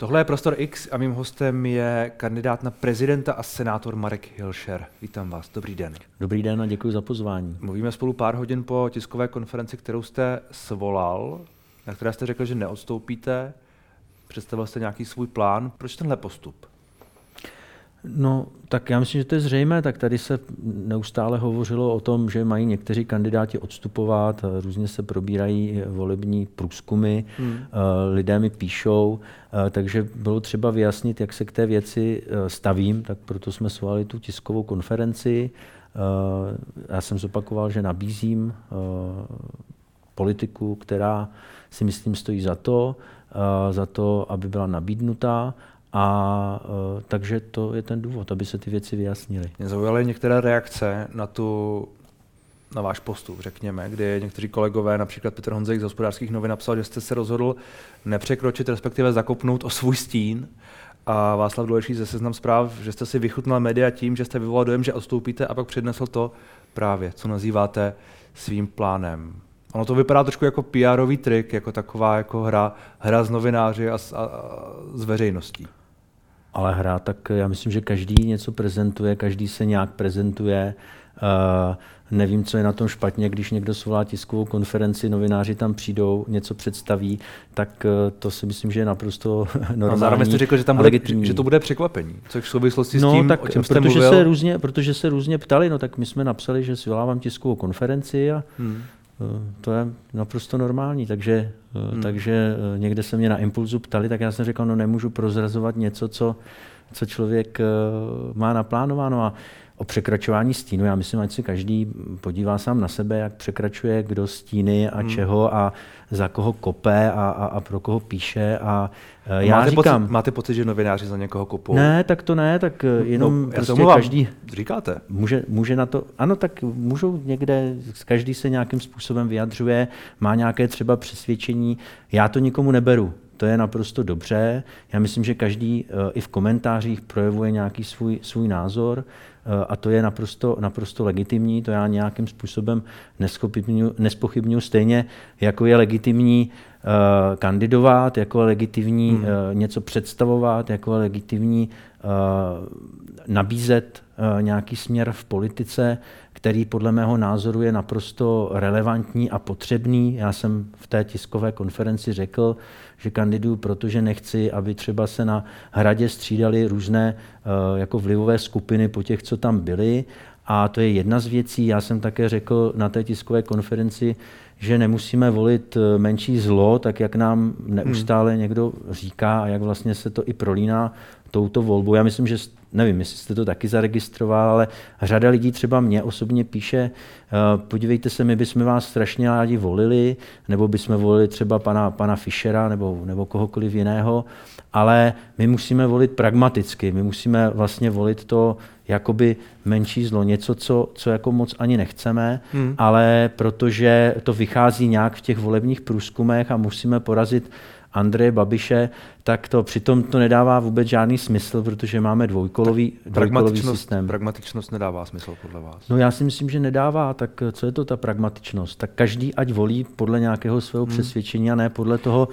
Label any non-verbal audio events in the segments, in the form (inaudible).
Tohle je Prostor X a mým hostem je kandidát na prezidenta a senátor Marek Hilšer. Vítám vás, dobrý den. Dobrý den a děkuji za pozvání. Mluvíme spolu pár hodin po tiskové konferenci, kterou jste svolal, na které jste řekl, že neodstoupíte. Představil jste nějaký svůj plán. Proč tenhle postup? No, tak já myslím, že to je zřejmé. Tak tady se neustále hovořilo o tom, že mají někteří kandidáti odstupovat, různě se probírají volební průzkumy, hmm. Eh, lidé mi píšou, eh, takže bylo třeba vyjasnit, jak se k té věci eh, stavím, tak proto jsme svolali tu tiskovou konferenci. Já jsem zopakoval, že nabízím politiku, která si myslím stojí za to, za to, aby byla nabídnutá a uh, takže to je ten důvod, aby se ty věci vyjasnily. Mě zaujaly některé reakce na tu na váš postup, řekněme, kdy někteří kolegové, například Petr Honzek z hospodářských novin, napsal, že jste se rozhodl nepřekročit, respektive zakopnout o svůj stín. A Václav Dolejší ze Seznam zpráv, že jste si vychutnal média tím, že jste vyvolal dojem, že odstoupíte a pak přednesl to právě, co nazýváte svým plánem. Ono to vypadá trošku jako pr trik, jako taková jako hra, hra z novináři a, a, a z veřejností ale hrát, tak já myslím, že každý něco prezentuje, každý se nějak prezentuje. Uh, nevím, co je na tom špatně, když někdo svolá tiskovou konferenci, novináři tam přijdou, něco představí, tak uh, to si myslím, že je naprosto (laughs) normální. A zároveň jste řekl, že, tam bude, že to bude překvapení, což v souvislosti no, s tím, tak, o čem jste protože mluvil. Se různě, protože se různě ptali, no tak my jsme napsali, že svolávám tiskovou konferenci a hmm. Eh, to je naprosto normální, takže, eh, hmm. takže eh, někde se mě na impulzu ptali, tak já jsem řekl, no nemůžu prozrazovat něco, co, co člověk má naplánováno a o překračování stínu. Já myslím, ať si každý podívá sám na sebe, jak překračuje kdo stíny a hmm. čeho a za koho kope a, a, a pro koho píše. A, a já máte říkám... Pocit, máte pocit, že novináři za někoho kopou? Ne, tak to ne, tak no, jenom no, prostě každý... Říkáte? Může, může na to... Ano, tak můžou někde, každý se nějakým způsobem vyjadřuje, má nějaké třeba přesvědčení. Já to nikomu neberu. To je naprosto dobře. Já myslím, že každý uh, i v komentářích projevuje nějaký svůj, svůj názor. Eh, a to je naprosto, naprosto legitimní, to já nějakým způsobem nespochybnuju, stejně jako je legitimní uh, kandidovat, jako je legitimní hmm. uh, něco představovat, jako je legitimní nabízet nějaký směr v politice, který podle mého názoru je naprosto relevantní a potřebný. Já jsem v té tiskové konferenci řekl, že kandiduju, protože nechci, aby třeba se na hradě střídali různé uh, jako vlivové skupiny po těch, co tam byli. A to je jedna z věcí. Já jsem také řekl na té tiskové konferenci, že nemusíme volit eh, menší zlo, tak jak nám neustále hmm. někdo říká a jak vlastně se to i prolíná touto volbou. Já myslím, že nevím, jestli jste to taky zaregistroval, ale řada lidí třeba mě osobně píše, eh, podívejte se, my bychom vás strašně rádi volili, nebo bychom volili třeba pana, pana Fischera nebo, nebo kohokoliv jiného, ale my musíme volit pragmaticky, my musíme vlastně volit to jakoby menší zlo, něco, co, co jako moc ani nechceme, hmm. ale protože to vychází nějak v těch volebních průzkumech a musíme porazit Andreje Babiše, tak to přitom to nedává vůbec žádný smysl, protože máme dvojkolový, dvojkolový systém. Pragmatičnost nedává smysl podle vás? No já si myslím, že nedává. Tak co je to ta pragmatičnost? Tak každý ať volí podle nějakého svého hmm. přesvědčení a ne podle toho,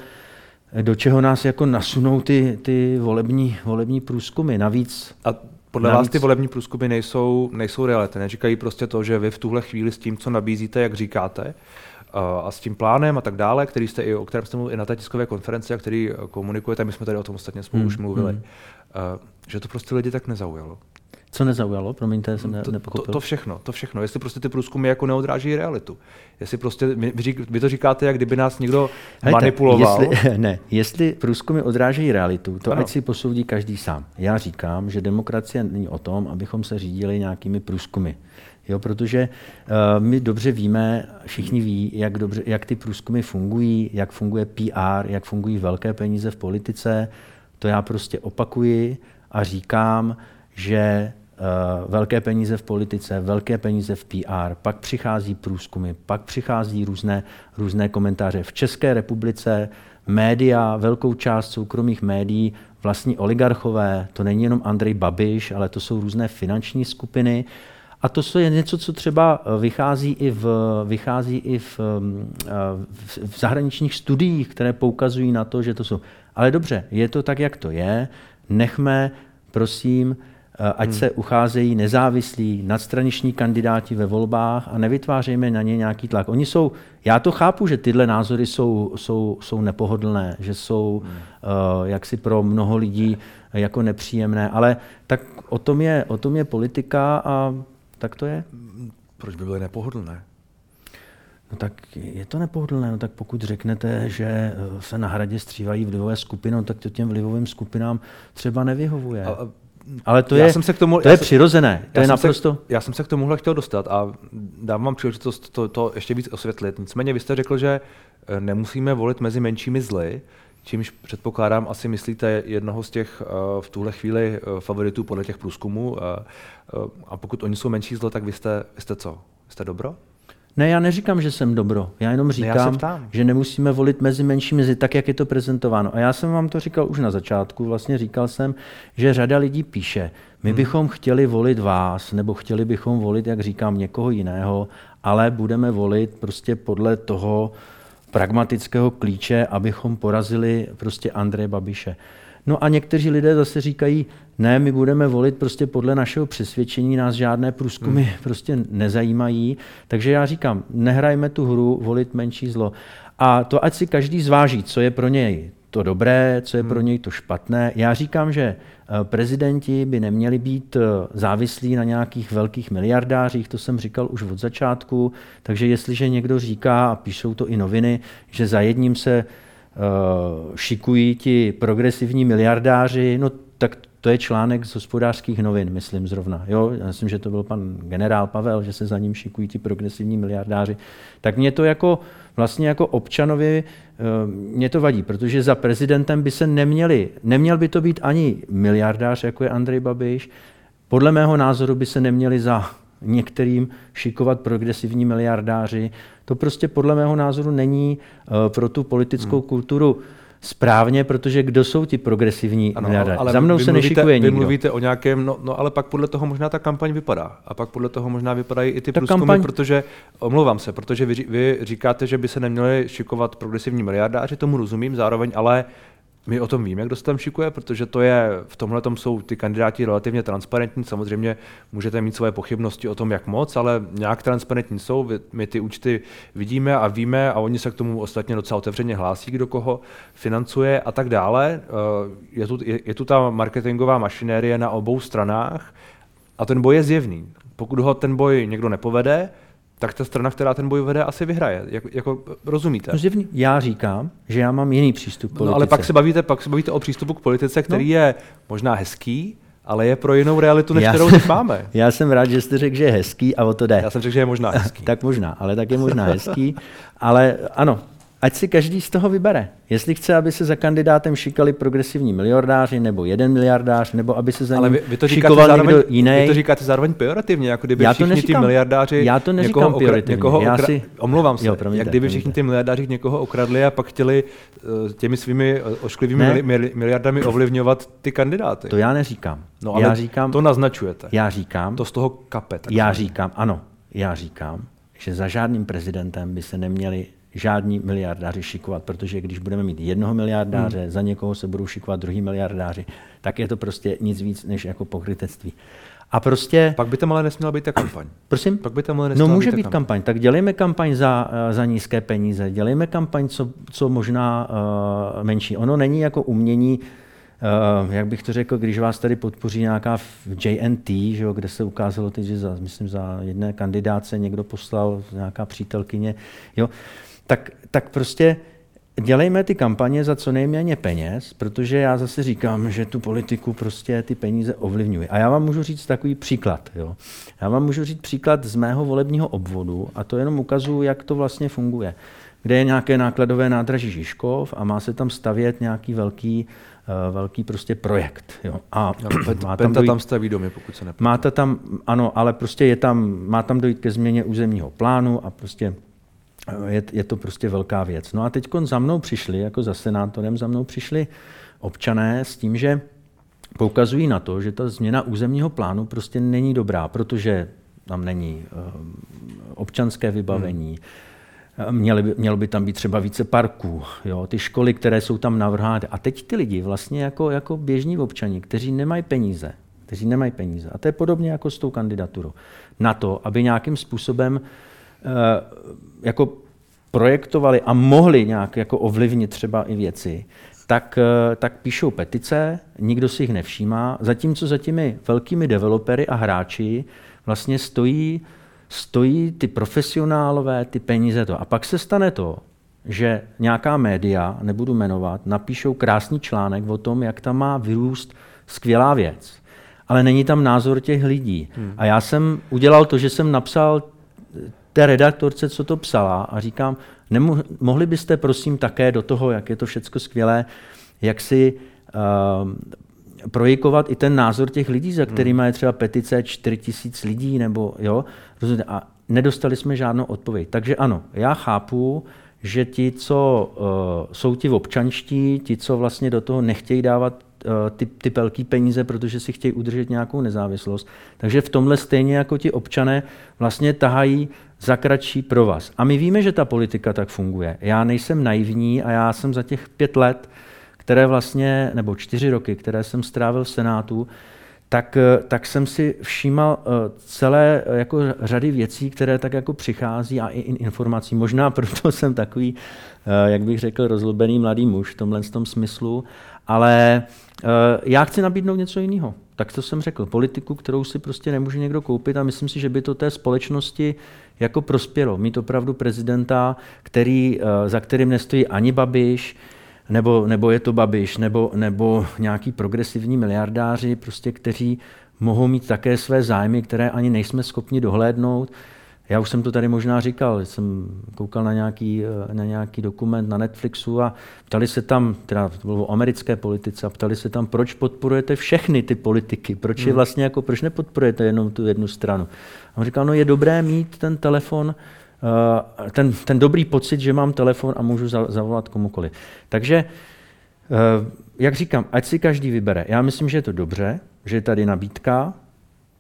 do čeho nás jako nasunou ty, ty volební, volební průzkumy. Navíc a podle Navíc... vás ty volební průzkumy nejsou, nejsou reality. Neříkají prostě to, že vy v tuhle chvíli s tím, co nabízíte, jak říkáte, a s tím plánem a tak dále, který jste i, o kterém jste mluvil i na té tiskové konferenci a který eh, komunikujete, my jsme tady o tom ostatně spolu hmm. už mluvili, hmm. že to prostě lidi tak nezaujalo. Co nezaujalo? Promiňte, jsem ne, to, nepochopil. To, to všechno, to všechno. Jestli prostě ty průzkumy jako neodráží realitu. Jestli prostě, vy, vy to říkáte, jak kdyby nás někdo Hejte, manipuloval. Jestli, (laughs) ne, jestli průzkumy odrážejí realitu, to ano. ať si posoudí každý sám. Já říkám, že demokracie není o tom, abychom se řídili nějakými průzkumy. Jo, protože uh, my dobře víme, všichni ví, jak, dobře, jak ty průzkumy fungují, jak funguje PR, jak fungují velké peníze v politice. To já prostě opakuji a říkám, že uh, velké peníze v politice, velké peníze v PR, pak přichází průzkumy, pak přichází různé, různé komentáře. V České republice média, velkou část soukromých médií vlastní oligarchové, to není jenom Andrej Babiš, ale to jsou různé finanční skupiny, a to je něco, co třeba eh, vychází i v, vychází i v, mm, eh, v, v zahraničních studiích, které poukazují na to, že to jsou Ale dobře, je to tak, jak to je. Nechme, prosím, eh, ať hmm. se ucházejí nezávislí nadstraniční kandidáti ve volbách a nevytvářejme na ně nějaký tlak. Oni jsou, já to chápu, že tyhle názory jsou, jsou, jsou nepohodlné, že jsou hmm. uh, jaksi pro mnoho lidí jako nepříjemné, ale tak o tom je, o tom je politika a tak to je. Proč by byly nepohodlné? No tak je to nepohodlné, no tak pokud řeknete, že eh, se na hradě střívají vlivové skupiny, no tak to těm vlivovým skupinám třeba nevyhovuje. A, ale to je, jsem se k tomu, to je jsem, přirozené, to je naprosto... Se, já jsem se k tomuhle chtěl dostat a dám vám příležitost to, to ještě víc osvětlit. Nicméně vy jste řekl, že eh, nemusíme volit mezi menšími zly, čímž předpokládám asi myslíte jednoho z těch uh, v tuhle chvíli uh, favoritů podle těch průzkumů. Uh, a pokud oni jsou menší zlo, tak vy jste, vy jste co? Jste dobro? Ne, já neříkám, že jsem dobro. Já jenom říkám, ne, já že nemusíme volit mezi menšími mezi tak, jak je to prezentováno. A já jsem vám to říkal už na začátku. Vlastně říkal jsem, že řada lidí píše, my hmm. bychom chtěli volit vás, nebo chtěli bychom volit, jak říkám, někoho jiného, ale budeme volit prostě podle toho pragmatického klíče, abychom porazili prostě Andreje Babiše. No a někteří lidé zase říkají, ne, my budeme volit prostě podle našeho přesvědčení, nás žádné průzkumy hmm. prostě nezajímají. Takže já říkám, nehrajme tu hru, volit menší zlo. A to ať si každý zváží, co je pro něj to dobré, co je pro hmm. něj to špatné. Já říkám, že prezidenti by neměli být eh, závislí na nějakých velkých miliardářích, to jsem říkal už od začátku, takže jestliže někdo říká, a píšou to i noviny, že za jedním se Eh, šikují ti progresivní miliardáři, no tak to je článek z hospodářských novin, myslím zrovna. Jo, já myslím, že to byl pan generál Pavel, že se za ním šikují ti progresivní miliardáři. Tak mě to jako vlastně jako občanovi eh, mě to vadí, protože za prezidentem by se neměli, neměl by to být ani miliardář, jako je Andrej Babiš, podle mého názoru by se neměli za některým šikovat progresivní miliardáři. To prostě podle mého názoru není uh, pro tu politickou hmm. kulturu správně, protože kdo jsou ti progresivní ano, miliardáři? Ale Za mnou se mluvíte, nešikuje nikdo. Vy mluvíte o nějakém, no, no ale pak podle toho možná ta kampaň vypadá. A pak podle toho možná vypadají i ty ta průzkumy, kampaň... protože, omlouvám se, protože vy, vy říkáte, že by se neměli šikovat progresivní miliardáři, tomu rozumím, zároveň ale my o tom víme, kdo se tam šikuje, protože to je, v tomhle tom jsou ty kandidáti relativně transparentní. Samozřejmě můžete mít svoje pochybnosti o tom, jak moc, ale nějak transparentní jsou. My ty účty vidíme a víme a oni se k tomu ostatně docela otevřeně hlásí, kdo koho financuje a tak dále. Eh, je tu, je, je tu ta marketingová mašinérie na obou stranách a ten boj je zjevný. Pokud ho ten boj někdo nepovede, tak ta strana, která ten boj vede, asi vyhraje. Jak, jako, rozumíte? No, já říkám, že já mám jiný přístup k politice. No, ale pak se bavíte, pak se bavíte o přístupu k politice, který no. je možná hezký, ale je pro jinou realitu, než já, kterou teď máme. (laughs) Já jsem rád, že jste řekl, že je hezký a o to jde. Já jsem řekl, že je možná hezký. (laughs) tak možná, ale tak je možná hezký. Ale ano, ať si každý z toho vybere. Jestli chce, aby se za kandidátem šikali progresivní miliardáři, nebo jeden miliardář, nebo aby se za Ale ním vy, vy to šikoval zároveň, někdo jiný. Vy to říkáte zároveň pejorativně, jako kdyby já to všichni neříkám, ty miliardáři já to někoho, okra, někoho já si, omlouvám se, jo, promiňte, jak kdyby všichni ty miliardáři někoho okradli a pak chtěli uh, těmi svými eh, ošklivými ne. mili, miliardami ovlivňovat ty kandidáty. To já neříkám. No, ale já říkám, to naznačujete. Já říkám. To z toho kape. Já říkám, ano, já říkám, že za žádným prezidentem by se neměli žádní miliardáři šikovat, protože když budeme mít jednoho miliardáře, hmm. za někoho se budou šikovat druhý miliardáři, tak je to prostě nic víc než jako pokrytectví. A prostě... Pak by tam ale nesměla být ta kampaň. Prosím? Pak by tam ale No může být, být kampaň. kampaň. Tak dělejme kampaň za, eh, za nízké peníze, dělejme kampaň, co, co možná uh, menší. Ono není jako umění, Uh, jak bych to řekl, když vás tady podpoří nějaká JNT, že jo, kde se ukázalo teď, že za, myslím za jedné kandidáce někdo poslal nějaká přítelkyně, jo, tak, tak prostě dělejme ty kampaně za co nejméně peněz, protože já zase říkám, že tu politiku prostě ty peníze ovlivňují. A já vám můžu říct takový příklad. Jo. Já vám můžu říct příklad z mého volebního obvodu a to jenom ukazuju, jak to vlastně funguje. Kde je nějaké nákladové nádraží Žižkov a má se tam stavět nějaký velký uh, velký prostě projekt. Jo. A má tam, dojít, tam staví domy, pokud se nepůjde. Máte tam, ano, ale prostě je tam, má tam dojít ke změně územního plánu a prostě je, je to prostě velká věc. No a teď za mnou přišli, jako za senátorem, za mnou přišli občané s tím, že poukazují na to, že ta změna územního plánu prostě není dobrá, protože tam není uh, občanské vybavení, Měly by, mělo by tam být třeba více parků, jo, ty školy, které jsou tam navrhány. A teď ty lidi vlastně jako, jako běžní občani, kteří nemají peníze, kteří nemají peníze. A to je podobně jako s tou kandidaturou. Na to, aby nějakým způsobem uh, jako projektovali a mohli nějak jako ovlivnit třeba i věci, tak, uh, tak píšou petice, nikdo si jich nevšímá, zatímco za těmi velkými developery a hráči vlastně stojí stojí ty profesionálové, ty peníze to. A pak se stane to, že nějaká média, nebudu jmenovat, napíšou krásný článek o tom, jak tam má vyrůst skvělá věc. Ale není tam názor těch lidí. Hmm. A já jsem udělal to, že jsem napsal té redaktorce, co to psala a říkám, nemo, mohli byste prosím také do toho, jak je to všechno skvělé, jak si uh, projikovat i ten názor těch lidí, za kterými je třeba petice 4 tisíc lidí, nebo jo, rozumíte, a nedostali jsme žádnou odpověď. Takže ano, já chápu, že ti, co uh, jsou ti občanští, ti, co vlastně do toho nechtějí dávat uh, ty, ty velké peníze, protože si chtějí udržet nějakou nezávislost. Takže v tomhle stejně jako ti občané vlastně tahají za kratší pro vás. A my víme, že ta politika tak funguje. Já nejsem naivní a já jsem za těch pět let které vlastně, nebo čtyři roky, které jsem strávil v Senátu, tak, eh, tak jsem si všímal eh, celé eh, jako řady věcí, které tak jako přichází a i informací. Možná (laughs) proto jsem takový, jak bych řekl, rozlobený mladý muž v tomhle tom smyslu, ale já chci nabídnout něco jiného. Tak to jsem řekl. Politiku, kterou si prostě nemůže někdo koupit a myslím si, že by to té společnosti jako prospělo. Mít opravdu prezidenta, který, za kterým nestojí ani Babiš, nebo, nebo je to Babiš, nebo, nebo nějaký progresivní miliardáři, prostě, kteří mohou mít také své zájmy, které ani nejsme schopni dohlédnout. Já už jsem to tady možná říkal, jsem koukal na nějaký, na nějaký dokument na Netflixu a ptali se tam, teda to bylo o americké politice, a ptali se tam, proč podporujete všechny ty politiky, proč je hmm. vlastně jako, proč nepodporujete jenom tu jednu stranu. A on říkal, no je dobré mít ten telefon Eh, ten, ten dobrý pocit, že mám telefon a můžu zavolat komukoliv. Takže, eh, jak říkám, ať si každý vybere. Já myslím, že je to dobře, že je tady nabídka,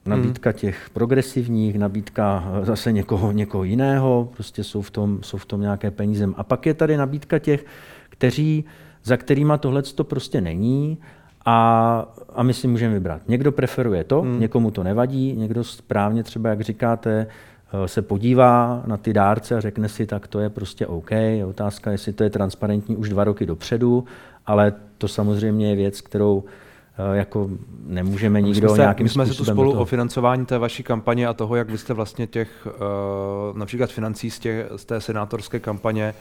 nabídka těch progresivních, nabídka eh, zase někoho, někoho jiného, prostě jsou v, tom, jsou v tom nějaké peníze. A pak je tady nabídka těch, kteří, za kterýma tohle to prostě není a, a my si můžeme vybrat. Někdo preferuje to, hmm. někomu to nevadí, někdo správně třeba, jak říkáte, Eh, se podívá na ty dárce a řekne si, tak to je prostě OK. Je otázka, jestli to je transparentní už dva roky dopředu, ale to samozřejmě je věc, kterou jako nemůžeme nikdo my jsme nějakým My jsme se tu spolu o financování té vaší kampaně a toho, jak vy jste vlastně těch uh, například financí z, těch, z té senátorské kampaně,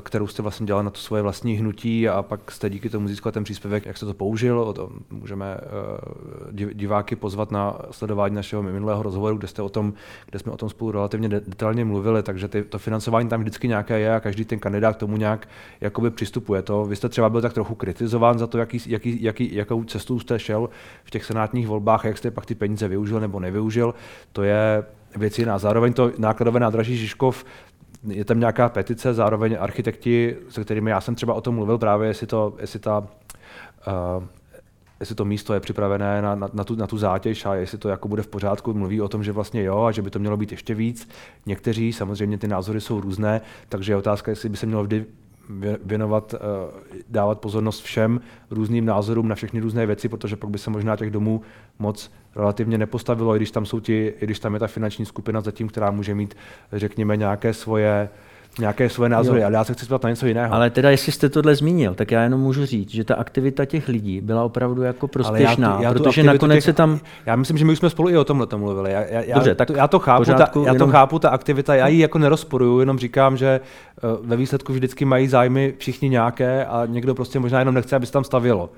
kterou jste vlastně dělal na to svoje vlastní hnutí a pak jste díky tomu získal ten příspěvek, jak jste to použil. O tom můžeme uh, diváky pozvat na sledování našeho minulého rozhovoru, kde, jste o tom, kde jsme o tom spolu relativně detailně mluvili, takže ty, to financování tam vždycky nějaké je a každý ten kandidát k tomu nějak jakoby přistupuje. To, vy jste třeba byl tak trochu kritizován za to, jaký, jaký, jaký, jakou cestou jste šel v těch senátních volbách, jak jste pak ty peníze využil nebo nevyužil, to je věc jiná. Zároveň to nákladové nádraží Žižkov je tam nějaká petice, zároveň architekti, se kterými já jsem třeba o tom mluvil právě, jestli, to, jestli ta uh, jestli to místo je připravené na, na, na, tu, na tu zátěž a jestli to jako bude v pořádku, mluví o tom, že vlastně jo a že by to mělo být ještě víc. Někteří, samozřejmě ty názory jsou různé, takže je otázka, jestli by se mělo vždy věnovat, eh, dávat pozornost všem různým názorům na všechny různé věci, protože pak by se možná těch domů moc relativně nepostavilo, i když tam jsou ti, i když tam je ta finanční skupina zatím, která může mít, řekněme, nějaké svoje nějaké své názory, jo. ale já se chci zeptat na něco jiného. Ale teda, jestli jste tohle zmínil, tak já jenom můžu říct, že ta aktivita těch lidí byla opravdu jako prospěšná, já tu, já protože nakonec těch, se tam... Já myslím, že my už jsme spolu i o tomhle mluvili. Já, já, Dobře, tak to, já to chápu, pořádku, ta, já jenom... to chápu, ta aktivita, já ji jako nerozporuju, jenom říkám, že eh, ve výsledku vždycky mají zájmy všichni nějaké a někdo prostě možná jenom nechce, aby se tam stavělo.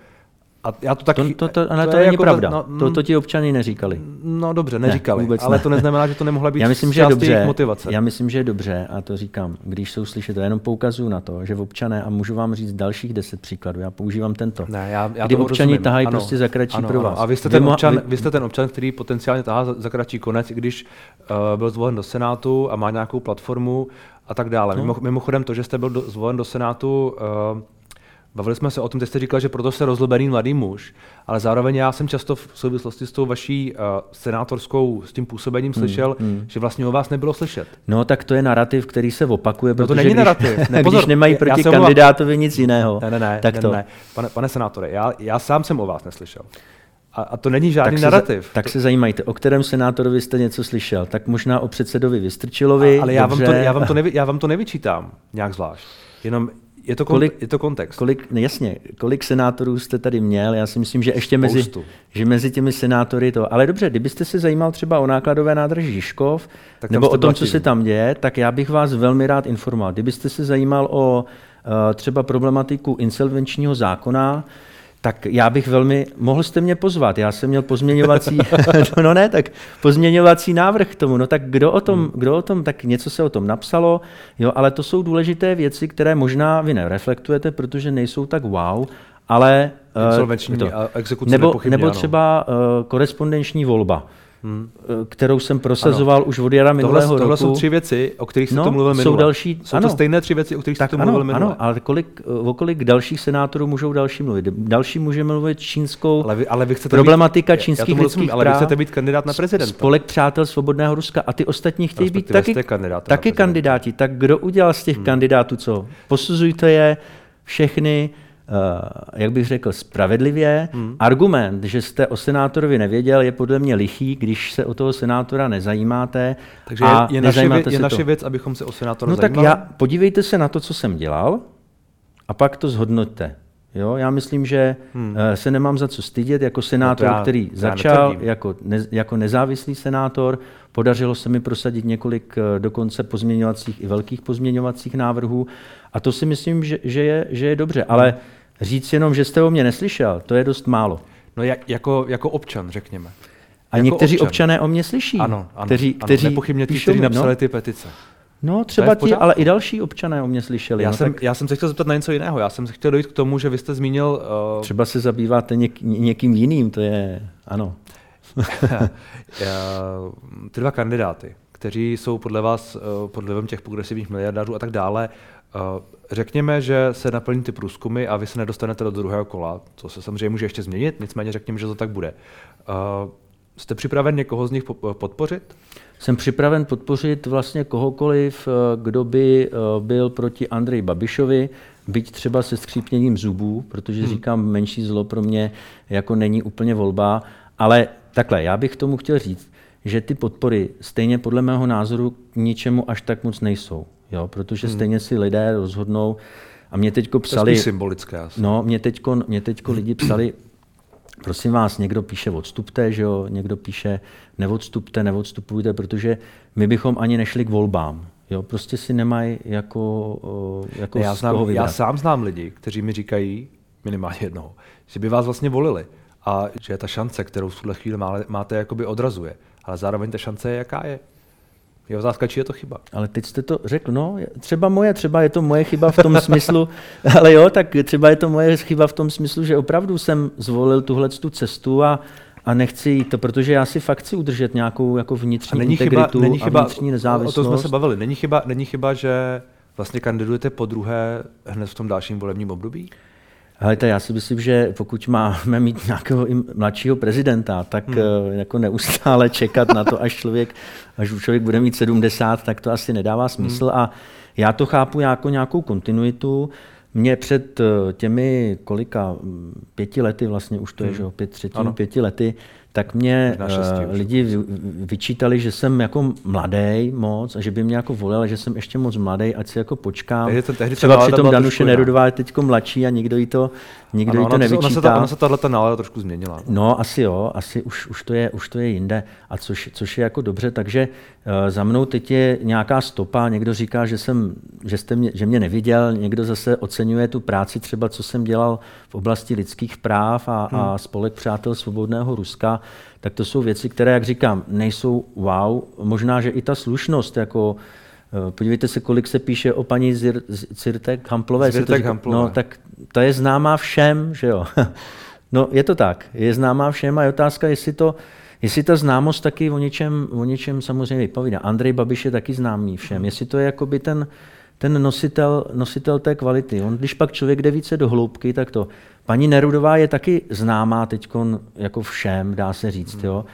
A já to tak... To, to, to, ale to, to není jako, pravda. No, to, to ti občany neříkali. No dobře, neříkali, ne, vůbec ale ne. to neznamená, že to nemohla být já myslím, že je dobře, motivace. Já myslím, že je dobře, a to říkám, když jsou slyšet, já jenom poukazuju na to, že v občané, a můžu vám říct dalších deset příkladů, já používám tento, ne, já, já kdy občani tahají ano, prostě za kratší ano, pro vás. Ano. A vy jste, ten občan, vy, vy jste ten občan, který potenciálně tahá za, za kratší konec, když uh, byl zvolen do Senátu a má nějakou platformu a tak dále. No. Mimochodem to, že jste byl do, zvolen do Senátu, uh, Bavili jsme se o tom, teď jste říkal, že proto se rozlobený mladý muž, ale zároveň já jsem často v souvislosti s tou vaší uh, senátorskou, s tím působením hmm, slyšel, hmm. že vlastně o vás nebylo slyšet. No tak to je narrativ, který se opakuje, no, to není když, narrativ. (laughs) Ne, pozor, když nemají proti kandidátovi nic jiného. Ne, ne, ne, tak ne, to. ne. Pane, pane senátore, já, já sám jsem o vás neslyšel. A, a to není žádný tak narrativ. Se, tak se zajímajte, o kterém senátorovi jste něco slyšel. Tak možná o předsedovi Vystrčilovi. A, ale já vám, to, já, vám to nevy, já vám to nevyčítám nějak zvlášť. Jenom je to, kolik, je to kontext. Kolik, ne, jasně, kolik senátorů jste tady měl? Já si myslím, že ještě mezi, že mezi těmi senátory to. Ale dobře, kdybyste se zajímal třeba o nákladové nádrži Žižkov, tak nebo o tom, co se tam děje, tak já bych vás velmi rád informoval. Kdybyste se zajímal o uh, třeba problematiku insolvenčního zákona, tak já bych velmi, mohl jste mě pozvat, já jsem měl pozměňovací, (laughs) no, no ne, tak pozměňovací návrh k tomu, no tak kdo o tom, hmm. kdo o tom, tak něco se o tom napsalo, jo, ale to jsou důležité věci, které možná vy nereflektujete, protože nejsou tak wow, ale... Eh, Insolvenční to, exekuce nebo, nebo třeba uh, korespondenční volba hmm. kterou jsem prosazoval ano. už od jara minulého tohle, roku. Tohle jsou tři věci, o kterých jste no, to mluvil minule. Jsou, další, jsou ano. to stejné tři věci, o kterých tak jste to ano, mluvil minule. Ano, ale kolik, o kolik dalších senátorů můžou další mluvit? Další může mluvit čínskou ale vy, ale vy chcete problematika být, čínských lidských rozumím, ale vy chcete být kandidát na prezidenta. Spolek přátel svobodného Ruska a ty ostatní chtějí být taky, taky kandidáti. Tak kdo udělal z těch hmm. kandidátů co? Posuzujte je všechny Eh, jak bych řekl, spravedlivě. Hmm. Argument, že jste o senátorovi nevěděl, je podle mě lichý, když se o toho senátora nezajímáte. Takže a je, je, naše, věc, je naše věc, abychom se o senátora no zajímali? tak já, podívejte se na to, co jsem dělal a pak to zhodnoťte. Jo, já myslím, že hmm. Eh, se nemám za co stydět jako senátor, no já, který začal jako, ne, jako nezávislý senátor. Podařilo se mi prosadit několik eh, dokonce pozměňovacích i velkých pozměňovacích návrhů a to si myslím, že, že, je, že je dobře. Ale říct jenom, že jste o mě neslyšel, to je dost málo. No jak, jako, jako občan, řekněme. A jako někteří občan. občané o mě slyší. Ano, ano, kteří, ano, kteří nepochybně ti, kteří napsali no. ty petice. No, třeba ti, ale i další občané o mě slyšeli. Já, no, jsem, tak... já jsem se chtěl zeptat na něco jiného. Já jsem se chtěl dojít k tomu, že vy jste zmínil... Uh... Třeba se zabýváte něk, někým jiným, to je... Ano. (laughs) ty dva kandidáty, kteří jsou podle vás uh, pod vlivem těch progresivních miliardářů a tak dále, řekněme, že se naplní ty průzkumy a vy se nedostanete do druhého kola, co se samozřejmě může ještě změnit, nicméně řekněme, že to tak bude. Uh, jste připraven někoho z nich podpořit? Jsem připraven podpořit vlastně kohokoliv, eh, kdo by eh, byl proti Andreji Babišovi, byť třeba se skřípněním zubů, protože hmm. říkám, menší zlo pro mě jako není úplně volba, ale takhle, já bych tomu chtěl říct, že ty podpory stejně podle mého názoru k ničemu až tak moc nejsou, jo? protože hmm. stejně si lidé rozhodnou, a mě teďko psali... To je symbolické asi. No, mě teďko, mě teďko (clears throat) lidi psali, prosím vás, někdo píše odstupte, že jo? někdo píše neodstupte, neodstupujte, protože my bychom ani nešli k volbám. Jo, prostě si nemají jako, jako já, znám, já sám znám lidi, kteří mi říkají, minimálně jednou, že by vás vlastně volili a že ta šance, kterou v tuhle chvíli máte, jakoby odrazuje. Ale zároveň ta šance je, jaká je. Je otázka, či je to chyba. Ale teď jste to řekl, no, třeba moje, třeba je to moje chyba v tom smyslu, (laughs) ale jo, tak třeba je to moje chyba v tom smyslu, že opravdu jsem zvolil tuhle tu cestu a, a nechci jít to, protože já si fakt chci udržet nějakou jako vnitřní není integritu chyba, není chyba, a vnitřní nezávislost. O tom jsme se bavili. Není chyba, není chyba, že vlastně kandidujete po druhé hned v tom dalším volebním období? Helejte, já si myslím, že pokud máme mít nějakého mladšího prezidenta, tak hmm. Eh, jako neustále čekat na to, až člověk, až člověk bude mít 70, tak to asi nedává smysl. Hmm. A já to chápu jako nějakou kontinuitu. Mě před eh, těmi kolika, pěti lety vlastně už to je, hmm. že pět třetinu, pěti lety, tak mě uh, lidi vyčítali, že jsem jako mladý moc a že by mě jako volil, že jsem ještě moc mladý, ať si jako počkám. Tehdy to, tehdy Třeba přitom Danuše Nerudová je teď mladší a nikdo jí to, nikdo ano, jí to nevyčítá. Ona se, ta, ona se tato nálada trošku změnila. No asi jo, asi už, už, to, je, už to je jinde, a což, což je jako dobře, takže uh, za mnou teď je nějaká stopa, někdo říká, že, jsem, že, jste mě, že mě neviděl, někdo zase oceňuje tu práci třeba, co jsem dělal v oblasti lidských práv a, hmm. a spolek přátel svobodného Ruska, tak to jsou věci, které, jak říkám, nejsou wow. Možná, že i ta slušnost, jako eh, Podívejte se, kolik se píše o paní Zir, Zirtek Hamplové. Zirtek Hamplové. No, tak ta je známá všem, že jo. (laughs) No, je to tak. Je známá všem a je otázka, jestli, to, jestli ta známost taky o něčem, o něčem samozřejmě vypovídá. Andrej Babiš je taky známý všem. Jestli to je jakoby ten, ten nositel, nositel té kvality. On, když pak člověk jde více do hloubky, tak to. Paní Nerudová je taky známá teď jako všem, dá se říct, hmm. jo.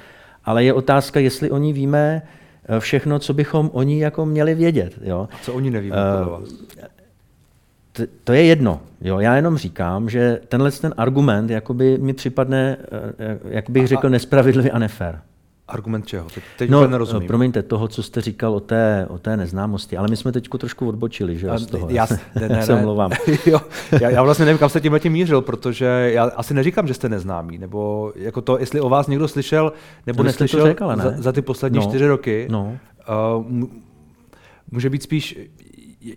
Ale je otázka, jestli oni víme eh, všechno, co bychom oni jako měli vědět. Jo. A co oni nevíme uh, to, to je jedno. Jo. Já jenom říkám, že tenhle ten argument jakoby mi připadne, eh, jak bych řekl, nespravedlivý a nefér. Argument čeho? Teď, teď no, nerozumím. promiňte, toho, co jste říkal o té, o té neznámosti, ale my jsme teď trošku odbočili, že z toho. (laughs) Já, ne, ne, se (laughs) jo, já, já, vlastně nevím, kam jste tím tím mířil, protože já asi neříkám, že jste neznámý, nebo jako to, jestli o vás někdo slyšel, nebo neslyšel řekala, ne? za, za ty poslední no, čtyři roky, no. uh, může být spíš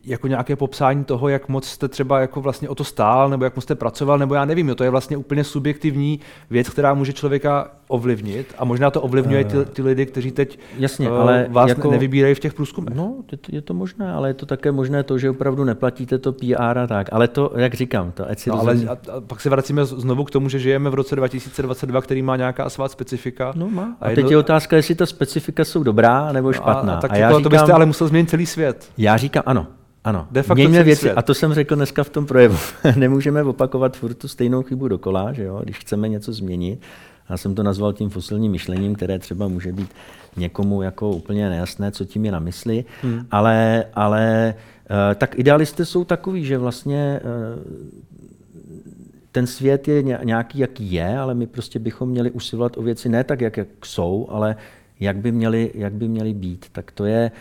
jako nějaké popsání toho, jak moc jste třeba jako vlastně o to stál, nebo jak moc jste pracoval, nebo já nevím, jo, to je vlastně úplně subjektivní věc, která může člověka ovlivnit a možná to ovlivňuje ty, ty lidi, kteří teď Jasně, uh, ale vás jako, nevybírají v těch průzkumech. No, je to, je to možné, ale je to také možné to, že opravdu neplatíte to PR a tak, ale to, jak říkám, to ať si no, ale a, a pak se vracíme znovu k tomu, že žijeme v roce 2022, který má nějaká svá specifika. No má. A, a teď jedno... je otázka, jestli ta specifika jsou dobrá nebo špatná. No a, a, tak a já to, říkám, to byste ale musel změnit celý svět. Já říkám, ano, ano, De facto mějme věci, svět. a to jsem řekl dneska v tom projevu. (laughs) Nemůžeme opakovat furt tu stejnou chybu dokola, že jo? když chceme něco změnit. Já jsem to nazval tím fosilním myšlením, které třeba může být někomu jako úplně nejasné, co tím je na mysli, hmm. ale, ale eh, tak idealisté jsou takový, že vlastně eh, ten svět je nějaký, jaký je, ale my prostě bychom měli usilovat o věci ne tak, jak, jak jsou, ale jak by, měly, jak by měly být. Tak to je,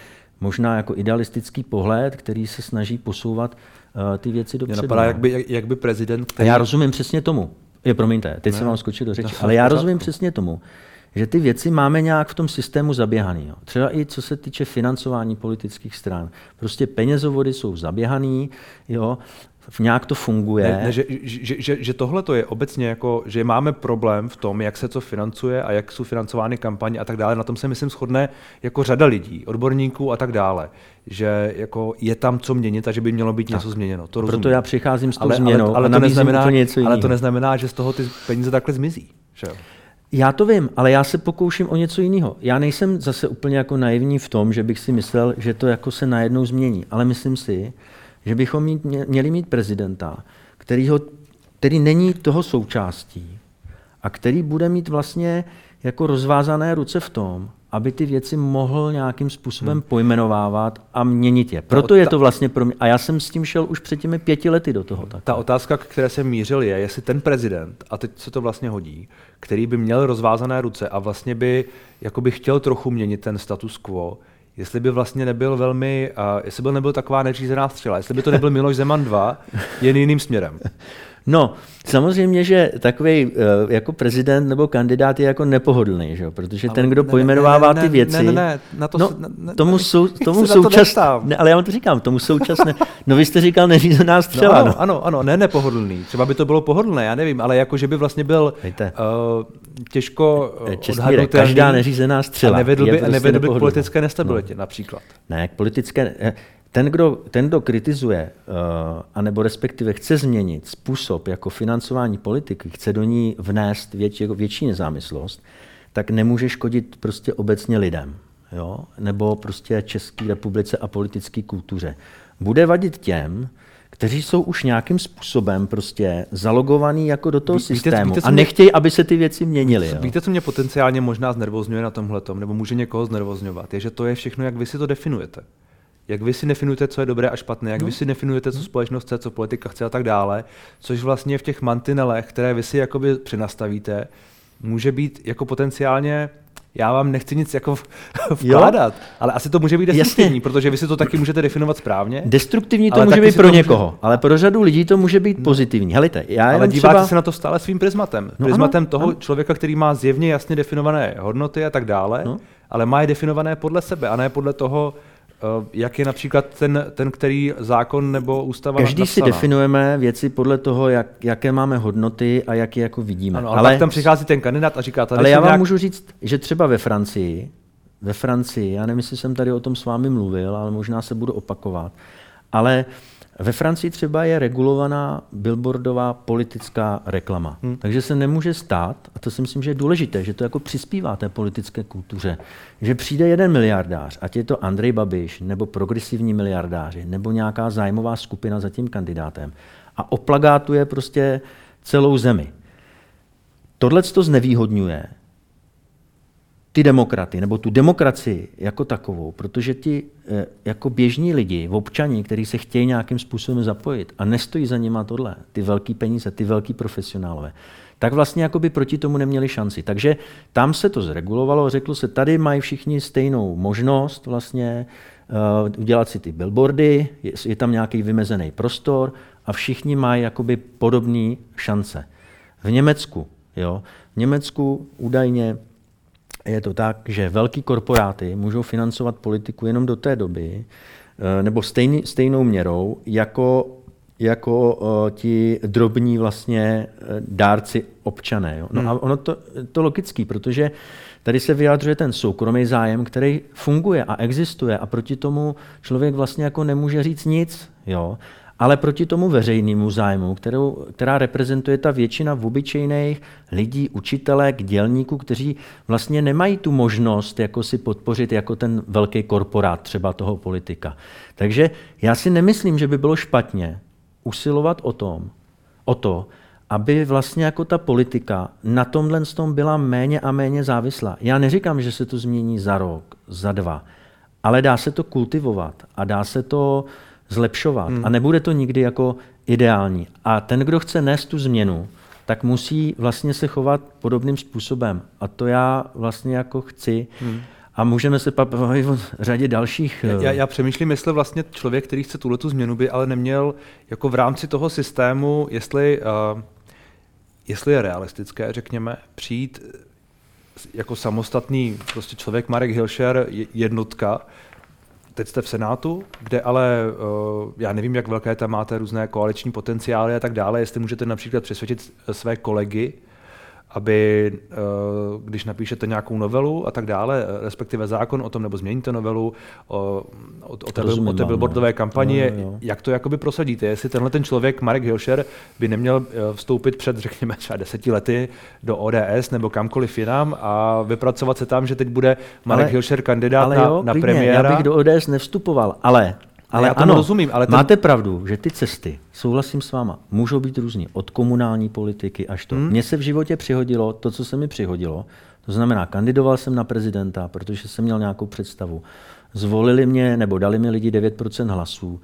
možná jako idealistický pohled, který se snaží posouvat uh, ty věci do Mě napadá, jak by, jak, jak by prezident... Který... A já rozumím přesně tomu. Je, promiňte, teď ne, se vám skočit do řeči, ale já rozumím přesně tomu, že ty věci máme nějak v tom systému zaběhaný. Jo. Třeba i co se týče financování politických stran. Prostě penězovody jsou zaběhaný, jo, nějak to funguje. Ne, ne, že, že, že, že tohle to je obecně jako, že máme problém v tom, jak se to financuje a jak jsou financovány kampaně a tak dále. Na tom se myslím shodne jako řada lidí, odborníků a tak dále. Že jako je tam co měnit a že by mělo být tak. něco změněno. To Proto já přicházím s tou ale, změnou ale, ale, to neznamená, něco ale to neznamená, že z toho ty peníze takhle zmizí. Že? Já to vím, ale já se pokouším o něco jiného. Já nejsem zase úplně jako naivní v tom, že bych si myslel, že to jako se najednou změní, ale myslím si, že bychom mít, měli mít prezidenta, který, ho, který není toho součástí a který bude mít vlastně jako rozvázané ruce v tom, aby ty věci mohl nějakým způsobem hmm. pojmenovávat a měnit je. Proto je to vlastně pro mě. A já jsem s tím šel už před těmi pěti lety do toho. Tak. Ta otázka, které jsem mířil, je, jestli ten prezident, a teď se to vlastně hodí, který by měl rozvázané ruce a vlastně by jakoby chtěl trochu měnit ten status quo, jestli by vlastně nebyl velmi, uh, jestli by nebyl taková neřízená střela, jestli by to nebyl Miloš Zeman 2, jen jiným směrem. (laughs) No, samozřejmě, že takový uh, jako prezident nebo kandidát je jako nepohodlný, že? protože ale ten, kdo ne, pojmenovává ne, ne, ty věci, ne, ne, ne, na to, no, ne, tomu, sou, (laughs) tomu současně, ne, ale já vám to říkám, tomu současně, (laughs) no vy jste říkal neřízená střela. No, ano, no. ano, ano, ne nepohodlný, třeba by to bylo pohodlné, já nevím, ale jako, že by vlastně byl Víte, uh, těžko odhadnutelný. Každá neřízená střela. A nevedl by, prostě nevedl by k politické nestabilitě no. například. Ne, k politické, ten, kdo, ten, kdo kritizuje, uh, anebo respektive chce změnit způsob jako financování politiky, chce do ní vnést větší, jako větší nezávislost, tak nemůže škodit prostě obecně lidem, jo? nebo prostě České republice a politické kultuře. Bude vadit těm, kteří jsou už nějakým způsobem prostě zalogovaní jako do toho víte, systému víte, a nechtějí, mě, aby se ty věci měnily. Jo? Víte, co mě potenciálně možná znervozňuje na tomhle, nebo může někoho znervozňovat, je, že to je všechno, jak vy si to definujete jak vy si definujete, co je dobré a špatné, jak no. vy si definujete, co no. společnost chce, co politika chce a tak dále, což vlastně v těch mantinelech, které vy si jakoby přinastavíte, může být jako potenciálně já vám nechci nic jako (laughs) vkládat, jo? ale asi to může být destruktivní, Jasně. protože vy si to taky můžete definovat správně. Destruktivní to může být pro někoho, může... ale pro řadu lidí to může být no. pozitivní. Helejte, já ale díváte třeba... se na to stále svým prismatem. No, prismatem ano, toho ano. člověka, který má zjevně jasně definované hodnoty a tak dále, no. ale má je definované podle sebe a ne podle toho, jak je například ten, ten který zákon nebo ústava Každý napsaná. si definujeme věci podle toho, jak, jaké máme hodnoty a jak je jako vidíme. Ano, ale, ale tam přichází ten kandidát a říká, tady Ale já vám nějak... můžu říct, že třeba ve Francii, ve Francii, já nevím, jestli jsem tady o tom s vámi mluvil, ale možná se budu opakovat, ale Ve Francii třeba je regulovaná billboardová politická reklama. Hmm. Takže se nemůže stát, a to si myslím, že je důležité, že to jako přispívá té politické kultuře, že přijde jeden miliardář, ať je to Andrej Babiš, nebo progresivní miliardáři, nebo nějaká zájmová skupina za tím kandidátem a oplagátuje prostě celou zemi. Tohle to znevýhodňuje ty demokraty, nebo tu demokracii jako takovou, protože ti eh, jako běžní lidi, občani, kteří se chtějí nějakým způsobem zapojit a nestojí za nima tohle, ty velký peníze, ty velký profesionálové, tak vlastně jako by proti tomu neměli šanci. Takže tam se to zregulovalo, řeklo se, tady mají všichni stejnou možnost vlastně uh, udělat si ty billboardy, je, je tam nějaký vymezený prostor a všichni mají jakoby podobné šance. V Německu, jo, v Německu údajně je to tak, že velký korporáty můžou financovat politiku jenom do té doby, eh, nebo stejný, stejnou měrou, jako, jako uh, ti drobní vlastně eh, dárci občané. Jo? No hmm. a ono to, to logický, protože tady se vyjadřuje ten soukromý zájem, který funguje a existuje a proti tomu člověk vlastně jako nemůže říct nic. Jo? Ale proti tomu veřejnému zájmu, kterou, která reprezentuje ta většina v obyčejných lidí, učitelek, dělníků, kteří vlastně nemají tu možnost jako si podpořit jako ten velký korporát třeba toho politika. Takže já si nemyslím, že by bylo špatně usilovat o tom, o to, aby vlastně jako ta politika na tomhle tom byla méně a méně závislá. Já neříkám, že se to změní za rok, za dva, ale dá se to kultivovat a dá se to uh, zlepšovat. Hmm. A nebude to nikdy jako ideální. A ten, kdo chce nést tu změnu, tak musí vlastně se chovat podobným způsobem. A to já vlastně jako chci. Hmm. A můžeme se bavit o řadě dalších. Já, já přemýšlím, jestli vlastně člověk, který chce tuhle změnu, by ale neměl jako v rámci toho systému, jestli, uh, jestli je realistické, řekněme, přijít jako samostatný prostě člověk Marek Hilšer, jednotka, teď jste v Senátu, kde ale uh, já nevím, jak velké tam máte různé koaliční potenciály a tak dále, jestli můžete například přesvědčit své kolegy, aby, eh, když napíšete nějakou novelu a tak dále, respektive zákon o tom, nebo změníte novelu o, o, o té, Rozumím, o té billboardové no. kampani, no, no. jak to jakoby prosadíte? Jestli tenhle ten člověk, Marek Hilšer, by neměl eh, vstoupit před, řekněme, třeba deseti lety do ODS nebo kamkoliv jinam a vypracovat se tam, že teď bude Marek ale, Hilšer kandidát ale jo, na, na premiéra? Já bych do ODS nevstupoval, ale ale já ano, rozumím, ale ten... máte pravdu, že ty cesty, souhlasím s váma, můžou být různý. Od komunální politiky až to. Hmm. Mně se v životě přihodilo to, co se mi přihodilo. To znamená, kandidoval jsem na prezidenta, protože jsem měl nějakou představu. Zvolili mě, nebo dali mi lidi 9% hlasů.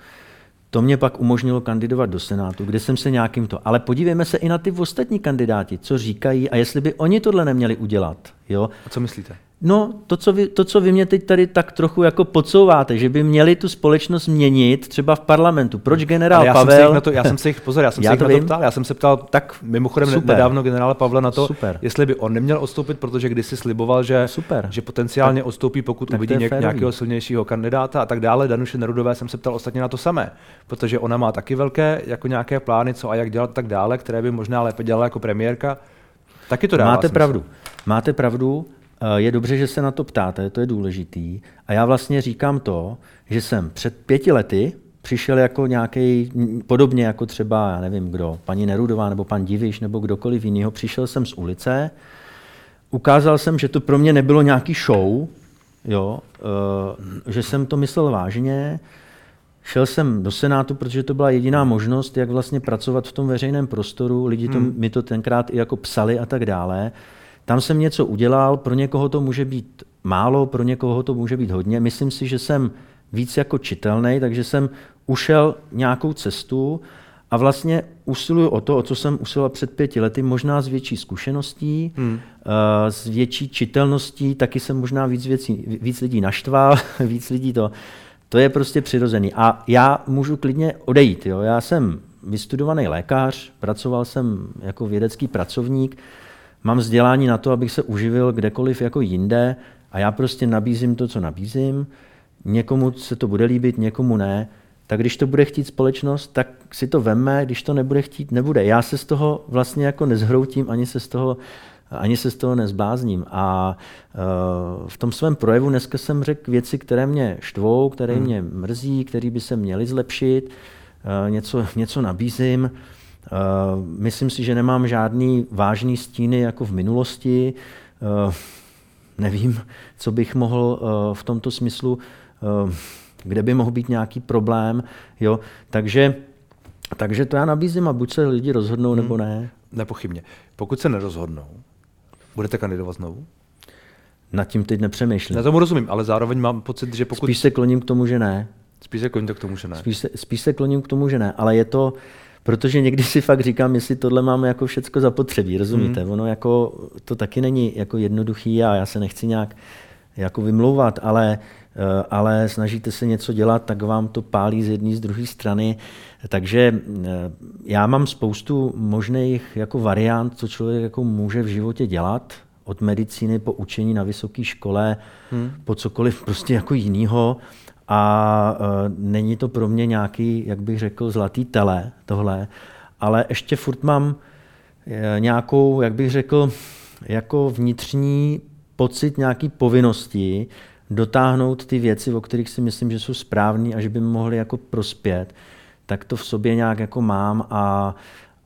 To mě pak umožnilo kandidovat do Senátu, kde jsem se nějakým to. Ale podívejme se i na ty ostatní kandidáti, co říkají a jestli by oni tohle neměli udělat. Jo? A co myslíte? No, to co, vy, to, co vy mě teď tady tak trochu jako podsouváte, že by měli tu společnost měnit třeba v parlamentu. Proč generál já Pavel... Jsem se na to, já jsem se jich, pozor, já jsem (laughs) já se jich na to ptal, já jsem se ptal tak mimochodem Super. nedávno generála Pavla na to, Super. jestli by on neměl odstoupit, protože když si sliboval, že, Super. že potenciálně tak, odstoupí, pokud tak uvidí něk, nějakého silnějšího kandidáta a tak dále. Danuše Nerudové jsem se ptal ostatně na to samé, protože ona má taky velké jako nějaké plány, co a jak dělat tak dále, které by možná lépe dělala jako premiérka. Taky to dává Máte smysl. pravdu. Máte pravdu. Eh, je dobře, že se na to ptáte, to je důležitý. A já vlastně říkám to, že jsem před pěti lety přišel jako nějaký, podobně jako třeba, já nevím kdo, paní Nerudová nebo pan Diviš nebo kdokoliv jiného, přišel jsem z ulice, ukázal jsem, že to pro mě nebylo nějaký show, jo, uh, že jsem to myslel vážně, Šel jsem do Senátu, protože to byla jediná možnost, jak vlastně pracovat v tom veřejném prostoru. Lidi to, hmm. mi to tenkrát i jako psali a tak dále. Tam jsem něco udělal, pro někoho to může být málo, pro někoho to může být hodně. Myslím si, že jsem víc jako čitelný, takže jsem ušel nějakou cestu a vlastně usiluju o to, o co jsem usiloval před pěti lety, možná s větší zkušeností, hmm. Eh, s větší čitelností, taky jsem možná víc, věcí, víc lidí naštval, (laughs) víc lidí to. To je prostě přirozený. A já můžu klidně odejít. Jo? Já jsem vystudovaný lékař, pracoval jsem jako vědecký pracovník, mám vzdělání na to, abych se uživil kdekoliv jako jinde a já prostě nabízím to, co nabízím. Někomu se to bude líbit, někomu ne. Tak když to bude chtít společnost, tak si to vemme, když to nebude chtít, nebude. Já se z toho vlastně jako nezhroutím, ani se z toho, ani se z toho nezblázním. A uh, v tom svém projevu dneska jsem řekl věci, které mě štvou, které hmm. mě mrzí, které by se měly zlepšit. něco, něco nabízím. Myslím si, že nemám žádný vážný stíny jako v minulosti. Nevím, co bych mohl v tomto smyslu, kde by mohl být nějaký problém. Jo? Takže, takže to já nabízím a buď se lidi rozhodnou, hmm. nebo ne. Nepochybně. Pokud se nerozhodnou, budete kandidovat znovu? Nad tím teď nepřemýšlím. Na tomu rozumím, ale zároveň mám pocit, že pokud... Spíš se kloním k tomu, že ne. Spíš se kloním k tomu, že ne. Spíš se, spíš se kloním k tomu, že ne, ale je to, protože někdy si fakt říkám, jestli tohle máme jako všecko zapotřebí, rozumíte? Hmm. Ono jako, to taky není jako jednoduchý a já se nechci nějak jako vymlouvat, ale, eh, ale snažíte se něco dělat, tak vám to pálí z jedné, z druhé strany. Takže eh, já mám spoustu možných jako variant, co člověk jako může v životě dělat, od medicíny po učení na vysoké škole, hmm. po cokoliv prostě jako jinýho. A uh, není to pro mě nějaký, jak bych řekl, zlatý tele tohle, ale ještě furt mám uh, nějakou, jak bych řekl, jako vnitřní pocit nějaký povinnosti dotáhnout ty věci, o kterých si myslím, že jsou správné a že by mohly jako prospět, tak to v sobě nějak jako mám a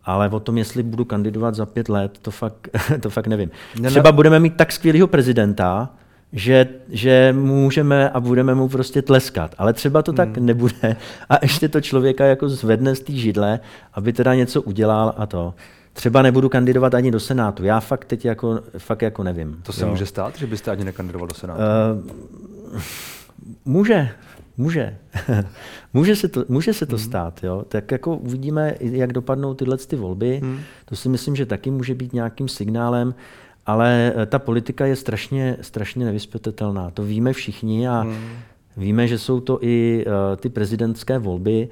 ale o tom, jestli budu kandidovat za pět let, to fakt, (laughs) to fakt nevím. Třeba budeme mít tak skvělého prezidenta, že, že můžeme a budeme mu prostě tleskat. Ale třeba to hmm. tak nebude a ještě to člověka jako zvedne z té židle, aby teda něco udělal a to. Třeba nebudu kandidovat ani do Senátu. Já fakt teď jako, fakt jako nevím. To se jo. může stát, že byste ani nekandidoval do Senátu? Uh, může, může. (laughs) může se to, může se to hmm. stát. Jo? Tak jako uvidíme, jak dopadnou tyhle ty volby. Hmm. To si myslím, že taky může být nějakým signálem. Ale eh, ta politika je strašně, strašně nevyspětatelná. To víme všichni a hmm. víme, že jsou to i uh, ty prezidentské volby.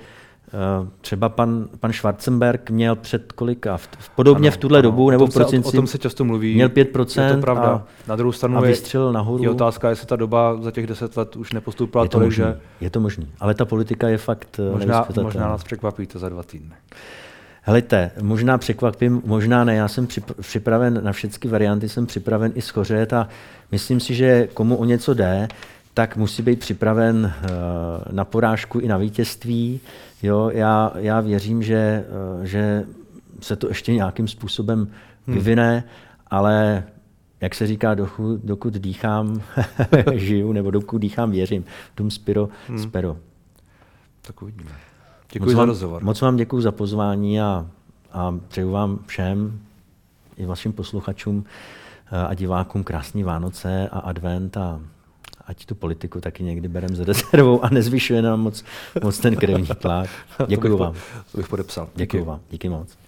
Uh, třeba pan, pan Schwarzenberg měl před kolika, v, podobně ano, v tuhle ano, dobu, nebo v prosinci, o, tom se často mluví. Měl 5%. Je to pravda. A, Na druhou stranu a vystřelil nahoru. Je otázka, jestli ta doba za těch deset let už nepostoupila je to tolik, možný, že... Je to možné, ale ta politika je fakt možná, možná nás překvapí to za dva týdny. Helejte, možná překvapím, možná ne, já jsem připraven na všechny varianty, jsem připraven i schořet a myslím si, že komu o něco jde, tak musí být připraven eh, na porážku i na vítězství. Jo, já, já věřím, že, eh, že se to ještě nějakým způsobem hmm. vyvine, hmm. ale jak se říká, dokud, dokud dýchám, (laughs) žiju, nebo dokud dýchám, věřím. Dum spiro, hmm. spero. Tak uvidíme. Děkuji moc za vám, rozhovor. Moc vám děkuji za pozvání a, a přeju vám všem, i vašim posluchačům eh, a divákům krásný Vánoce a advent a ať tu politiku taky někdy bereme za rezervou a nezvyšuje nám moc, moc ten krevní tlak. (laughs) Děkuji vám. To bych podepsal. Děkuji vám. Díky moc.